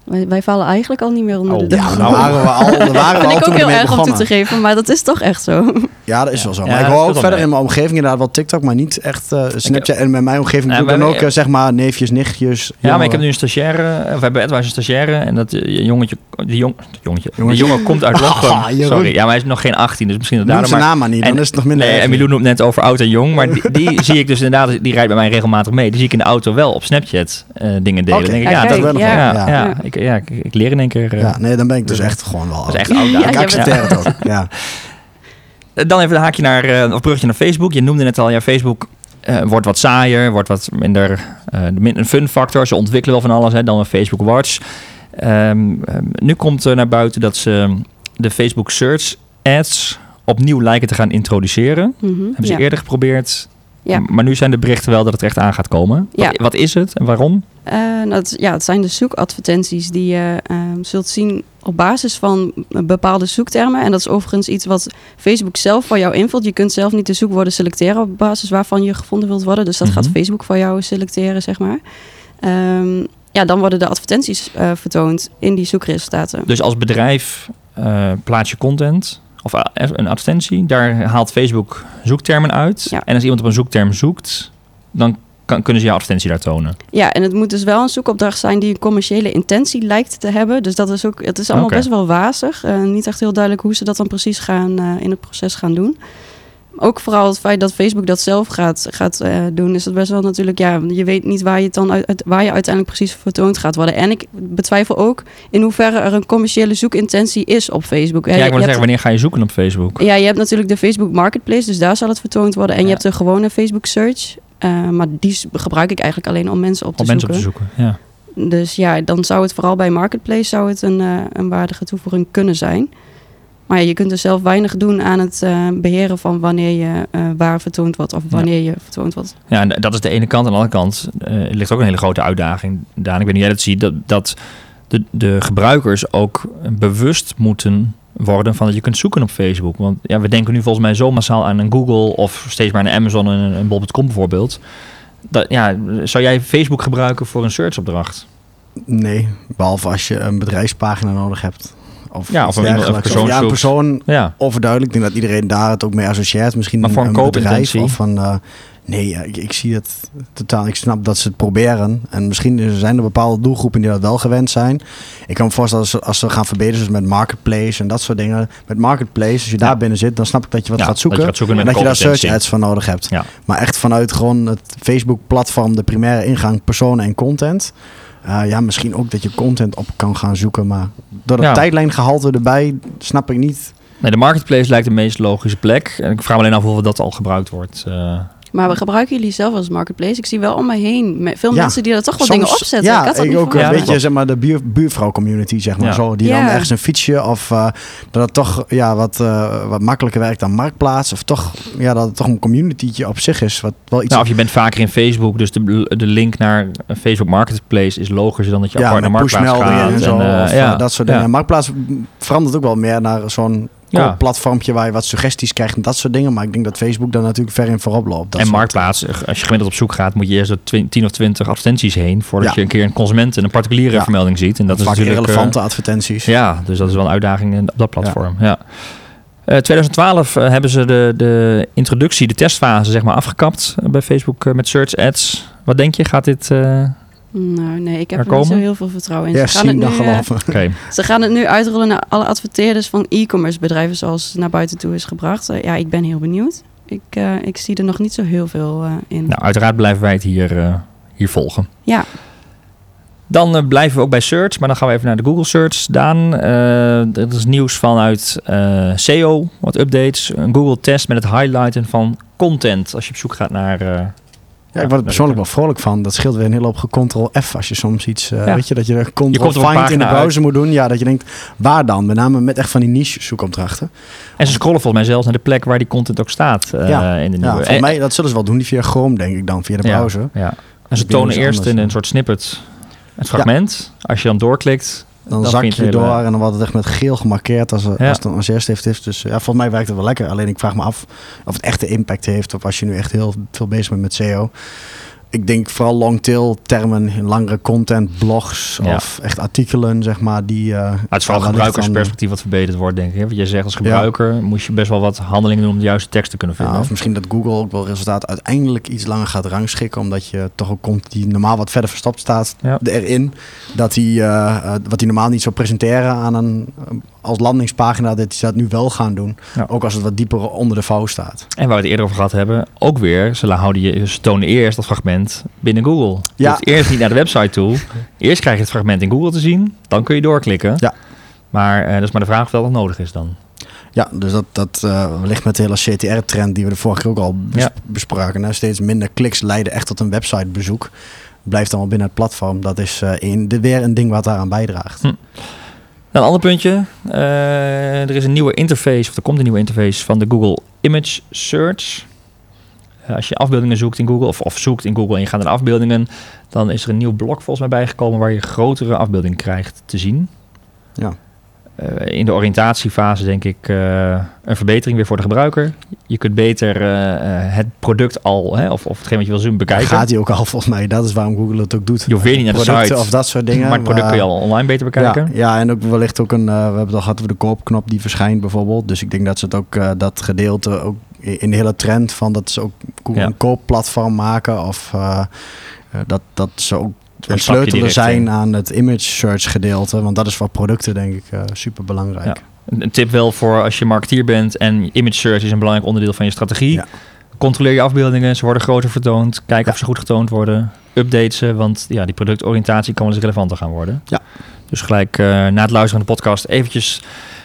Wij, wij vallen eigenlijk al niet meer onder Oh, de ja. Nou waren we al, waren we vind al ik ook heel erg om toe begonnen. te geven, maar dat is toch echt zo. Ja, dat is wel zo. Ja, Maar ik hoor ook verder mee. in mijn omgeving inderdaad wel TikTok, maar niet echt eh, Snapchat. En met mijn omgeving Ja, doe ik dan ook eh, zeg maar neefjes, nichtjes. ja maar ik heb nu een stagiaire, of we hebben Edward een stagiaire. En dat eh, jongetje, die jong, jongetje, die Jongetje. jongen komt uit Lochem. Ah. Sorry, ja, maar hij is nog geen 18, dus misschien dat Noem daarom. zijn naam maar niet, dan en- is het nog minder nee, en Milou noemt net over oud en jong, maar die, die zie ik dus inderdaad, die rijdt bij mij regelmatig mee. Die zie ik in de auto wel op Snapchat eh, dingen delen. Denk ik, Ja, dat, wel ja. ja, ja. Ik, ja ik, ik leer in één keer. eh, Ja, nee, dan ben ik dus echt gewoon wel Dat is oud. echt oud. Ik accepteer het ook. Ja. Dan even een haakje naar, eh, of bruggetje naar Facebook. Je noemde net al, ja, Facebook eh, wordt wat saaier, wordt wat minder eh, min- een fun factor. Ze ontwikkelen wel van alles, hè, dan een Facebook Watch. Ehm, ehm, nu komt er naar buiten dat ze de Facebook Search Ads opnieuw lijken te gaan introduceren. Mhm, Hebben ze ja. eerder geprobeerd. Ja. Maar nu zijn de berichten wel dat het echt aan gaat komen. Ja. Wat, wat is het en waarom? Eh, nou, het, ja, het zijn de zoekadvertenties die je ehm, zult zien op basis van bepaalde zoektermen. En dat is overigens iets wat Facebook zelf voor jou invult. Je kunt zelf niet de zoekwoorden selecteren op basis waarvan je gevonden wilt worden. Dus dat Mhm. gaat Facebook voor jou selecteren, zeg maar. Ehm, ja, dan worden de advertenties eh, vertoond in die zoekresultaten. Dus als bedrijf eh, plaats je content of a- een advertentie. Daar haalt Facebook zoektermen uit. Ja. En als iemand op een zoekterm zoekt, dan kan, kunnen ze jouw advertentie daar tonen. Ja, en het moet dus wel een zoekopdracht zijn die een commerciële intentie lijkt te hebben. Dus dat is ook, het is allemaal best wel wazig. Eh, niet echt heel duidelijk hoe ze dat dan precies gaan eh, in het proces gaan doen. Ook vooral het feit dat Facebook dat zelf gaat, gaat eh, doen, is het best wel natuurlijk, ja, je weet niet waar je, het dan uit, waar je uiteindelijk precies vertoond gaat worden. En ik betwijfel ook in hoeverre er een commerciële zoekintentie is op Facebook. Ja, ik je wil hebt- zeggen, wanneer ga je zoeken op Facebook? ja, je hebt natuurlijk de Facebook Marketplace, dus daar zal het vertoond worden. En Ja. je hebt de gewone Facebook Search. eh, maar die gebruik ik eigenlijk alleen om mensen op te Om mensen op te zoeken. Ja. Dus ja, dan zou het vooral bij Marketplace zou het een, eh, een waardige toevoeging kunnen zijn. Maar ja, je kunt er zelf weinig doen aan het eh, beheren van wanneer je eh, waar vertoond wordt of wanneer je vertoond wordt. ja, en dat is de ene kant. Aan de andere kant eh, ligt ook een hele grote uitdaging. Daan, ik weet niet of jij dat ziet, dat, dat de, de gebruikers ook bewust moeten worden van dat je kunt zoeken op Facebook. Want ja, we denken nu volgens mij zo massaal aan een Google of steeds maar een Amazon en een, een bol.com bijvoorbeeld. Dat, ja, zou jij Facebook gebruiken voor een searchopdracht? Nee, behalve als je een bedrijfspagina nodig hebt. Of Ja, of een- persoon ja, een persoon Ja, overduidelijk. Ik denk dat iedereen daar het ook mee associeert. Misschien Maar voor een bedrijf of van... eh, nee, ik, ik zie het totaal. Ik snap dat ze het proberen. En misschien zijn er bepaalde doelgroepen die dat wel gewend zijn. Ik kan me voorstellen als ze, als ze gaan verbeteren, zoals met Marketplace en dat soort dingen. Met Marketplace, als je daar Ja. binnen zit, dan snap ik dat je wat Ja, gaat zoeken. dat je gaat zoeken en dat je daar search ads voor nodig hebt. Ja. Maar echt vanuit gewoon het Facebook-platform, de primaire ingang, personen en content. Uh, ja, misschien ook dat je content op kan gaan zoeken. Maar door dat Ja. tijdlijngehalte erbij snap ik niet. Nee, de marketplace lijkt de meest logische plek. En ik vraag me alleen af of dat al gebruikt wordt. eh, Maar we gebruiken jullie zelf als marketplace. Ik zie wel om me heen veel Ja. mensen die er toch wel Soms- dingen opzetten. Ja, ik ook een Ja, beetje zeg maar de buur, buurvrouw community zeg maar Ja. zo die Ja. dan ergens een fietsje of eh, dat het toch ja wat eh, wat makkelijker werkt dan marktplaats of toch ja dat het toch een communitytje op zich is wat wel iets Nou, of je bent vaker in Facebook, dus de, de link naar een Facebook Marketplace is logischer dan dat je ja apart naar Marktplaats gaat. en zo eh, of ja, dat soort ja. dingen. Marktplaats verandert ook wel meer naar zo'n Ja. platformpje waar je wat suggesties krijgt en dat soort dingen. Maar ik denk dat Facebook daar natuurlijk ver in voorop loopt. Dat en soort- Marktplaats, als je gemiddeld op zoek gaat, moet je eerst twi- 10 of 20 advertenties heen voordat Ja. je een keer een consument en een particuliere Ja. vermelding ziet. En dat is vaak natuurlijk eh, relevante advertenties. Ja, dus dat is wel een uitdaging in- op dat platform. Ja. Eh, 2012 eh, hebben ze de, de introductie, de testfase zeg maar afgekapt eh, bij Facebook eh, met search ads. Wat denk je? Gaat dit... Nou, nee, ik heb Er er niet zo heel veel vertrouwen in. Ja, ze, gaan het nu, eh, geloven. Oké. ze gaan het nu uitrollen naar alle adverteerders van e-commerce bedrijven zoals het naar buiten toe is gebracht. Eh, ja, ik ben heel benieuwd. Ik, eh, ik zie er nog niet zo heel veel eh, in. Nou, uiteraard blijven wij het hier, eh, hier volgen. Ja. Dan blijven we ook bij search, maar dan gaan we even naar de Google search. Daan, eh er is nieuws vanuit eh, SEO, wat updates. Een Google test met het highlighten van content. Als je op zoek gaat naar... eh, Ja, ik word er persoonlijk wel vrolijk van. Dat scheelt weer een hele hoop Ctrl F als je soms iets, eh, Ja. weet je, dat je de Je komt Ctrl op een Find in de browser moet doen. Ja, dat je denkt, waar dan? Met name met echt van die niche zoekopdrachten. En ze scrollen volgens mij zelfs naar de plek waar die content ook staat eh, Ja. in de Ja, nieuwe. voor En- mij, dat zullen ze wel doen, die via Chrome denk ik dan, via de Ja, browser. Ja. En ze tonen ze eerst in een soort snippet het fragment. Als je dan doorklikt, Dan, zak je door en dan wordt het echt met geel gemarkeerd als, Ja. als het als eerste heeft. Dus ja, volgens mij werkt het wel lekker. Alleen ik vraag me af of het echte impact heeft. Of als je nu echt heel veel bezig bent met SEO. Ik denk vooral long-tail termen, langere content, blogs Ja. of echt artikelen, zeg maar. Die, eh, het is vooral gebruikersperspectief wat verbeterd wordt, denk ik. hè? Want jij zegt als gebruiker moest je best wel wat handelingen doen om de juiste tekst te kunnen vinden. ja, of misschien dat Google ook wel resultaat uiteindelijk iets langer gaat rangschikken. Omdat je toch ook komt die normaal wat verder verstopt staat Ja. erin. Dat hij eh, eh, wat hij normaal niet zou presenteren aan een als landingspagina, dat hij dat nu wel gaan doen. Ja. Ook als het wat dieper onder de vouw staat. En waar we het eerder over gehad hebben, ook weer, ze, houden je, ze tonen eerst dat fragment binnen Google. Ja. eerst niet naar de website toe. Eerst krijg je het fragment in Google te zien, dan kun je doorklikken. Ja. Maar eh, dat is maar de vraag of dat nog nodig is dan. Ja, dus dat, dat eh, wellicht met de hele CTR-trend die we de vorige keer ook al bes- Ja. bespraken. hè. Steeds minder kliks leiden echt tot een websitebezoek. Blijft allemaal binnen het platform. Dat is een, de, weer een ding wat daaraan bijdraagt. Hm. Dan een ander puntje. Er is een nieuwe interface, of er komt een nieuwe interface van de Google Image Search. Eh, als je afbeeldingen zoekt in Google, of, of zoekt in Google en je gaat naar afbeeldingen, dan is er een nieuw blok volgens mij bijgekomen waar je grotere afbeeldingen krijgt te zien. Ja. Eh, in de oriëntatiefase denk ik eh, een verbetering weer voor de gebruiker. Je kunt beter het product al, hè, of, of hetgeen wat je wil zien, bekijken. Gaat hij ook al volgens mij. Dat is waarom Google het ook doet. Je hoeft weer niet naar de site, of dat soort dingen. maar het product kun je al online beter bekijken. Ja, ja, en ook wellicht ook een. we hebben het al gehad over de koopknop die verschijnt bijvoorbeeld. Dus ik denk dat ze het ook dat gedeelte ook in de hele trend van dat ze ook Ja. een koopplatform maken of eh, eh, dat, dat ze ook een sleutelen direct zijn in. aan het image search gedeelte. Want dat is voor producten denk ik super belangrijk. Ja. Een tip wel voor als je marketeer bent en image search is een belangrijk onderdeel van je strategie. Ja. Controleer je afbeeldingen, ze worden groter vertoond. Kijk of ze goed getoond worden. Update ze, want ja, die productoriëntatie kan wel eens relevanter gaan worden. Ja. Dus gelijk eh, na het luisteren van de podcast eventjes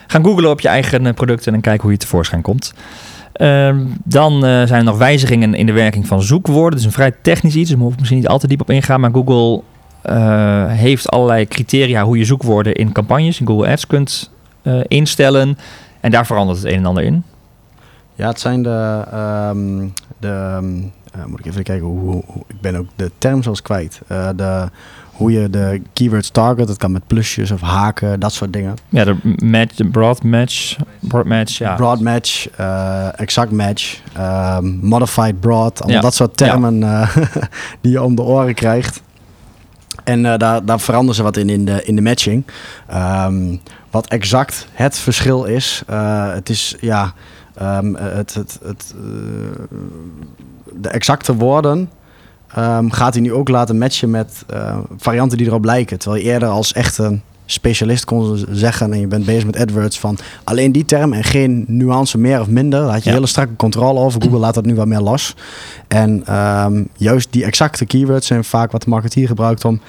gaan googlen op je eigen eh, producten en kijken hoe je tevoorschijn komt. Ehm, dan eh, zijn er nog wijzigingen in de werking van zoekwoorden. Het is een vrij technisch iets, dus we hoeven misschien niet al te diep op ingaan. Maar Google eh, heeft allerlei criteria hoe je zoekwoorden in campagnes, in Google Ads kunt eh, instellen. En daar verandert het een en ander in. Ja, het zijn de. ehm, de ehm, eh, moet ik even kijken hoe, hoe- Ik ben ook de term zelfs kwijt. De, hoe je de keywords target. Dat kan met plusjes of haken, dat soort dingen. Ja, de match, de broad match, broad match, ja. Broad match, eh, exact match, ehm, modified broad. Allemaal Ja. dat soort termen eh, die je om de oren krijgt. En eh, daar, daar veranderen ze wat in in de, in de matching. Ehm, wat exact het verschil is. het is ja, ehm, het, het, het, de exacte woorden ehm, gaat hij nu ook laten matchen met eh, varianten die erop lijken. Terwijl je eerder als echte specialist kon zeggen en je bent bezig met AdWords van alleen die term en geen nuance meer of minder. Daar had je Ja. hele strakke controle over. Google laat dat nu wat meer los. En ehm, juist die exacte keywords zijn vaak wat de marketeer gebruikt om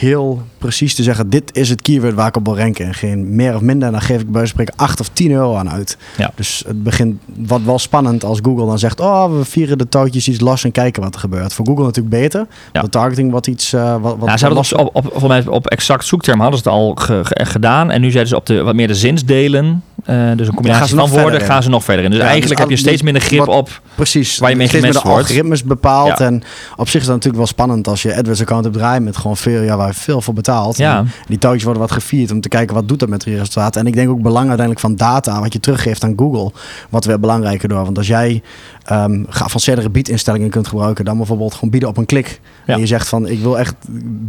heel precies te zeggen: dit is het keyword waar ik op wil ranken. En geen meer of minder. En dan geef ik bij spreken 8 of 10 euro aan uit. Ja. Dus het begint wat wel spannend als Google dan zegt: Oh, we vieren de touwtjes iets los en kijken wat er gebeurt. Voor Google natuurlijk beter. Ja. De targeting wat iets. eh, wat, wat Ja, ze hadden op, op, volgens mij op exact zoekterm hadden ze het al ge- ge- gedaan. En nu zeiden ze op de wat meer de zinsdelen. eh, dus een combinatie ze van woorden gaan ze nog verder in. Dus Ja, eigenlijk dus heb je steeds minder grip wat- op. Precies. Waar je mee wordt. algoritmes bepaald. Ja. En op zich is dat natuurlijk wel spannend als je AdWords account hebt draaien met gewoon veel, ja, waar veel voor betaalt. Ja. Die touwtjes worden wat gevierd om te kijken wat doet dat met resultaten. En ik denk ook belang uiteindelijk van data, wat je teruggeeft aan Google, wat weer belangrijker door. Want als jij ehm geavanceerdere biedinstellingen kunt gebruiken, dan bijvoorbeeld gewoon bieden op een klik. Ja. En je zegt van, ik wil echt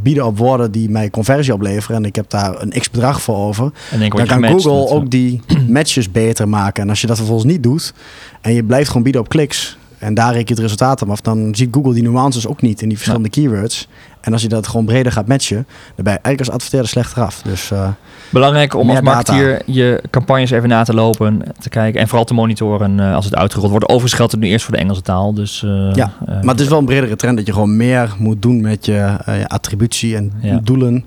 bieden op woorden die mij conversie opleveren en ik heb daar een x bedrag voor over. Dan kan Google ook die matches beter maken. En als je dat vervolgens niet doet en je blijft gewoon bieden op kliks en daar reken je het resultaat aan af, dan ziet Google die nuances ook niet in die verschillende keywords. En als je dat gewoon breder gaat matchen, dan ben je eigenlijk als adverteerder slechter af. Dus eh, Belangrijk om als marketeer je campagnes even na te lopen, te kijken en vooral te monitoren eh, als het uitgerold wordt. Overigens geldt het nu eerst voor de Engelse taal. Dus, eh, Ja, maar het is wel een bredere trend dat je gewoon meer moet doen met je, je attributie en Ja. doelen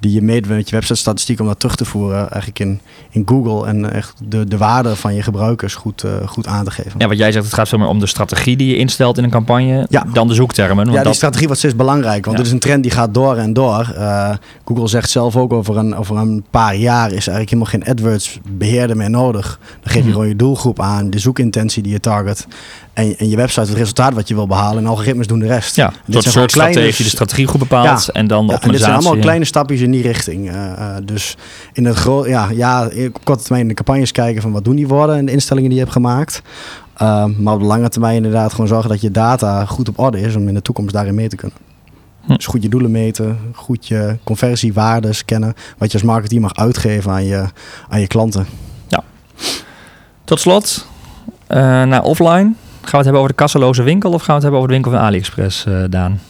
die je meet met je website-statistiek om dat terug te voeren eigenlijk in, in Google en echt de, de waarde van je gebruikers goed, goed aan te geven. ja, wat jij zegt, het gaat veel meer om de strategie die je instelt in een campagne Ja. dan de zoektermen. Want Ja, die dat, strategie wordt steeds belangrijk. Want Ja. dit is een trend die gaat door en door. Eh, Google zegt zelf ook over een, over een paar jaar is eigenlijk helemaal geen AdWords beheerder meer nodig. Dan geef je Mhm. gewoon je doelgroep aan, de zoekintentie die je target. En, en je website het resultaat wat je wil behalen. En algoritmes doen de rest. ja, Dit zijn soort strategie kleine- die de strategie goed bepaalt Ja. en dan de Ja, en dit zijn allemaal kleine stapjes in die richting. Eh, eh, dus in het groot, ja, ja, op korte termijn de campagnes kijken van wat doen die worden en de instellingen die je hebt gemaakt. Maar op de lange termijn inderdaad gewoon zorgen dat je data goed op orde is om in de toekomst daarin mee te kunnen. Hm. Dus goed je doelen meten, goed je conversiewaarden scannen, wat je als marketeer mag uitgeven aan je, aan je klanten. Tot slot, eh, naar offline. Gaan we het hebben over de kasseloze winkel of gaan we het hebben over de winkel van AliExpress, eh, Daan?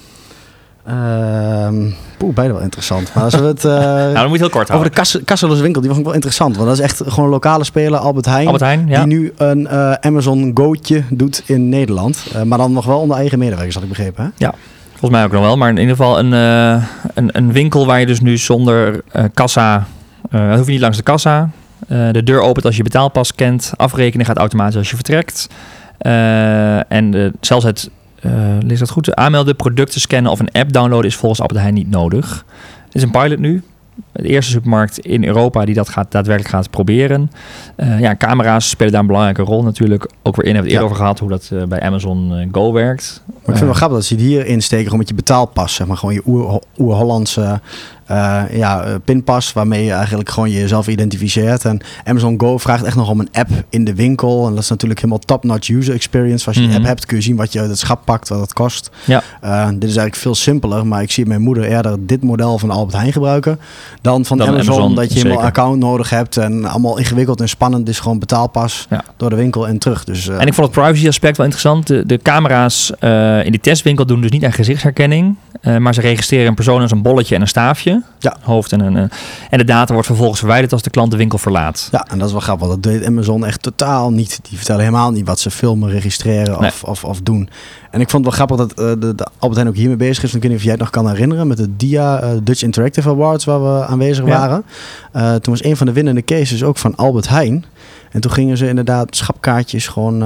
Ehm poeh, beide wel interessant. Maar als we het eh, nou, dan moet je heel kort over houden. de kasse- kasseloze winkel, die vond ik wel interessant. Want dat is echt gewoon een lokale speler, Albert Heijn. Albert Heijn, ja. Die nu een Amazon Go'tje doet in Nederland. Maar dan nog wel onder eigen medewerkers, had ik begrepen. Hè? Volgens mij ook nog wel, maar in ieder geval een, eh, een, een winkel waar je dus nu zonder eh, kassa, eh hoef je niet langs de kassa. De deur opent als je betaalpas kent. Afrekenen gaat automatisch als je vertrekt. En zelfs het, lees dat goed, aanmelden, producten scannen of een app downloaden is volgens Albert Heijn niet nodig. Het is een pilot nu. De eerste supermarkt in Europa die dat gaat, daadwerkelijk gaat proberen. Ja, camera's spelen daar een belangrijke rol natuurlijk. Ook weer in, hebben we het eerder over gehad hoe dat bij Amazon Go werkt. Maar ik vind het wel grappig dat ze het hier insteken gewoon met je betaalpas. Zeg maar gewoon je oer- oer-Hollandse eh, ja, eh, pinpas. Waarmee je eigenlijk gewoon jezelf identificeert. En Amazon Go vraagt echt nog om een app in de winkel. En dat is natuurlijk helemaal top-notch user experience. Als je Mhm. die app hebt kun je zien wat je uit het schap pakt. Wat het kost. Ja. Eh, dit is eigenlijk veel simpeler. Maar ik zie mijn moeder eerder dit model van Albert Heijn gebruiken. Dan van Dan Amazon, Amazon, Dat je helemaal zeker. account nodig hebt. En allemaal ingewikkeld en spannend. Dus gewoon betaalpas Ja. door de winkel en terug. Dus, En ik vond het privacy aspect wel interessant. De, de camera's in die testwinkel doen dus niet aan gezichtsherkenning. maar ze registreren een persoon als een bolletje en een staafje. Ja. Hoofd en een. eh, en de data wordt vervolgens verwijderd als de klant de winkel verlaat. Ja, en dat is wel grappig. Dat deed Amazon echt totaal niet. Die vertellen helemaal niet wat ze filmen, registreren Nee. of, of, of doen. En ik vond het wel grappig dat de, de Albert Heijn ook hiermee bezig is. Ik weet niet of jij het nog kan herinneren met de DIA eh, Dutch Interactive Awards waar we aanwezig Ja. waren. Toen was een van de winnende cases ook van Albert Heijn. En toen gingen ze inderdaad schapkaartjes gewoon,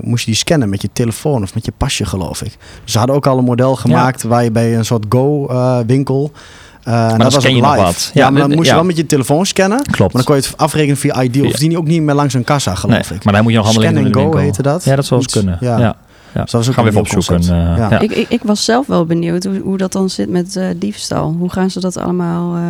moest je die scannen met je telefoon of met je pasje geloof ik. Ze hadden ook al een model gemaakt waar je bij een soort Go-winkel... dan dat was scan ook je nog live. wat. Ja, Ja, maar dan moest je wel met je telefoon scannen. Klopt. Maar dan kon je het afrekenen via ID. Of die ook niet meer langs een kassa, geloof Nee, ik. maar daar moet je nog doen in and de go winkel. heette dat? Ja, dat zou eens kunnen. Ja. Ja. Ja. Dus dat was ook Gaan we een even opzoeken. eh, Ja. ja. Ik, ik, ik was zelf wel benieuwd hoe, hoe dat dan zit met eh, diefstal. Hoe gaan ze dat allemaal... eh,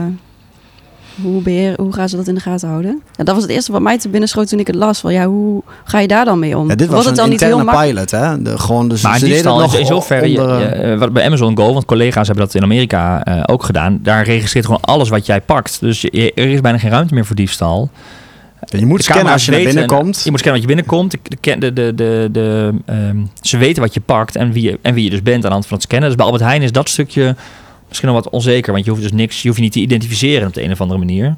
hoe, beheer, hoe gaan ze dat in de gaten houden? Ja, dat was het eerste wat mij te binnen schoot toen ik het las. Van, ja, hoe ga je daar dan mee om? Ja, dit was het dan een niet heel pilot, hè? De, gewoon, dus Maar ze deden nog in zoverre, je- onder, je- wat bij Amazon Go, want collega's hebben dat in Amerika eh, ook gedaan. Daar registreert gewoon alles wat jij pakt. Dus je- er is bijna geen ruimte meer voor diefstal. je moet De scannen als je naar binnen komt. Je moet scannen wat je binnenkomt. De, de, de, de, de, de, ehm, ze weten wat je pakt en wie je, en wie je dus bent aan de hand van het scannen. Dus bij Albert Heijn is dat stukje misschien nog wat onzeker. Want je hoeft dus niks, je hoeft je niet te identificeren op de een of andere manier.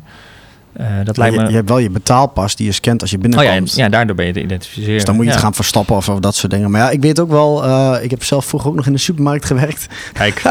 Eh, dat lijkt me... je hebt wel je betaalpas die je scant als je oh ja, binnenkomt. en- ja, daardoor ben je te identificeren. Dus dan moet je ja. het gaan verstoppen of, of dat soort dingen. Maar ja, ik weet ook wel, eh, ik heb zelf vroeger ook nog in de supermarkt gewerkt. Kijk,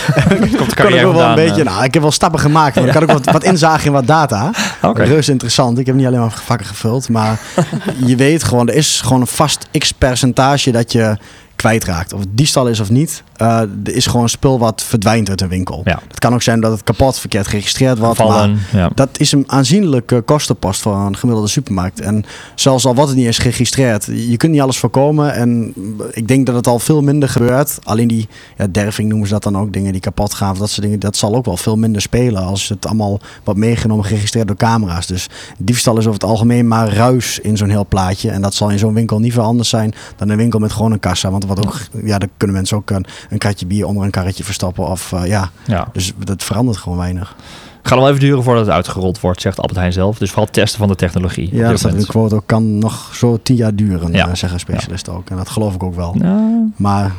komt Kan ik ook wel een beetje, eh. nou, ik heb wel stappen gemaakt. Maar ik had ook wat, wat inzage in wat data. Oké. Reus interessant. Ik heb niet alleen maar vakken gevuld. Maar je weet gewoon, er is gewoon een vast x percentage dat je kwijtraakt. Of het diefstal is of niet. eh, er is gewoon spul wat verdwijnt uit een winkel. Ja. Het kan ook zijn dat het kapot verkeerd geregistreerd wordt. Maar ja. dat is een aanzienlijke kostenpost voor een gemiddelde supermarkt. En zelfs al wordt het niet eens geregistreerd, je kunt niet alles voorkomen. En ik denk dat het al veel minder gebeurt. Alleen die ja, derving noemen ze dat dan ook, dingen die kapot gaan. Of dat soort dingen, dat zal ook wel veel minder spelen als het allemaal wordt meegenomen, geregistreerd door camera's. Dus diefstal is over het algemeen maar ruis in zo'n heel plaatje. En dat zal in zo'n winkel niet veel anders zijn dan een winkel met gewoon een kassa. Want wat ook, ja, daar kunnen mensen ook een, een kratje bier onder een karretje verstoppen. Of eh, ja, ja. dus dat verandert gewoon weinig. Gaat nog wel even duren voordat het uitgerold wordt, zegt Albert Heijn zelf. Dus vooral testen van de technologie. Ja, dit dat staat in de quote ook. Kan nog zo tien jaar duren, Ja. eh, zeggen specialisten ook. En dat geloof ik ook wel. Maar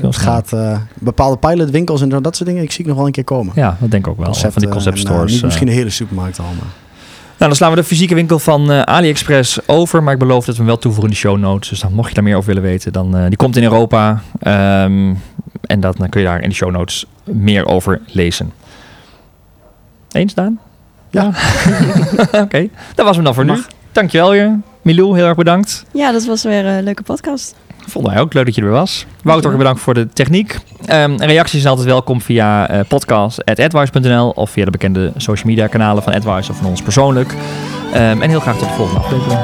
het gaat eh, bepaalde pilotwinkels en dat soort dingen, ik zie ik nog wel een keer komen. Ja, dat denk ik ook wel. Concepten van die concept stores. misschien de hele supermarkt al, maar... Nou, dan slaan we de fysieke winkel van eh, AliExpress over. Maar ik beloof dat we hem wel toevoegen in de show notes. Dus dan mocht je daar meer over willen weten, dan eh, die komt in Europa. Ehm, en dat, dan kun je daar in de show notes meer over lezen. Eens, Daan? Ja. Oké, dat was hem dan voor nu. Mag. Dankjewel weer. Milou, heel erg bedankt. Ja, dat was weer een leuke podcast. Vonden wij ook leuk dat je er was. Wouter, ook bedankt voor de techniek. Ehm, reacties zijn altijd welkom via eh podcast.advice.nl of via de bekende social media kanalen van Advice of van ons persoonlijk. Ehm, en heel graag tot de volgende aflevering.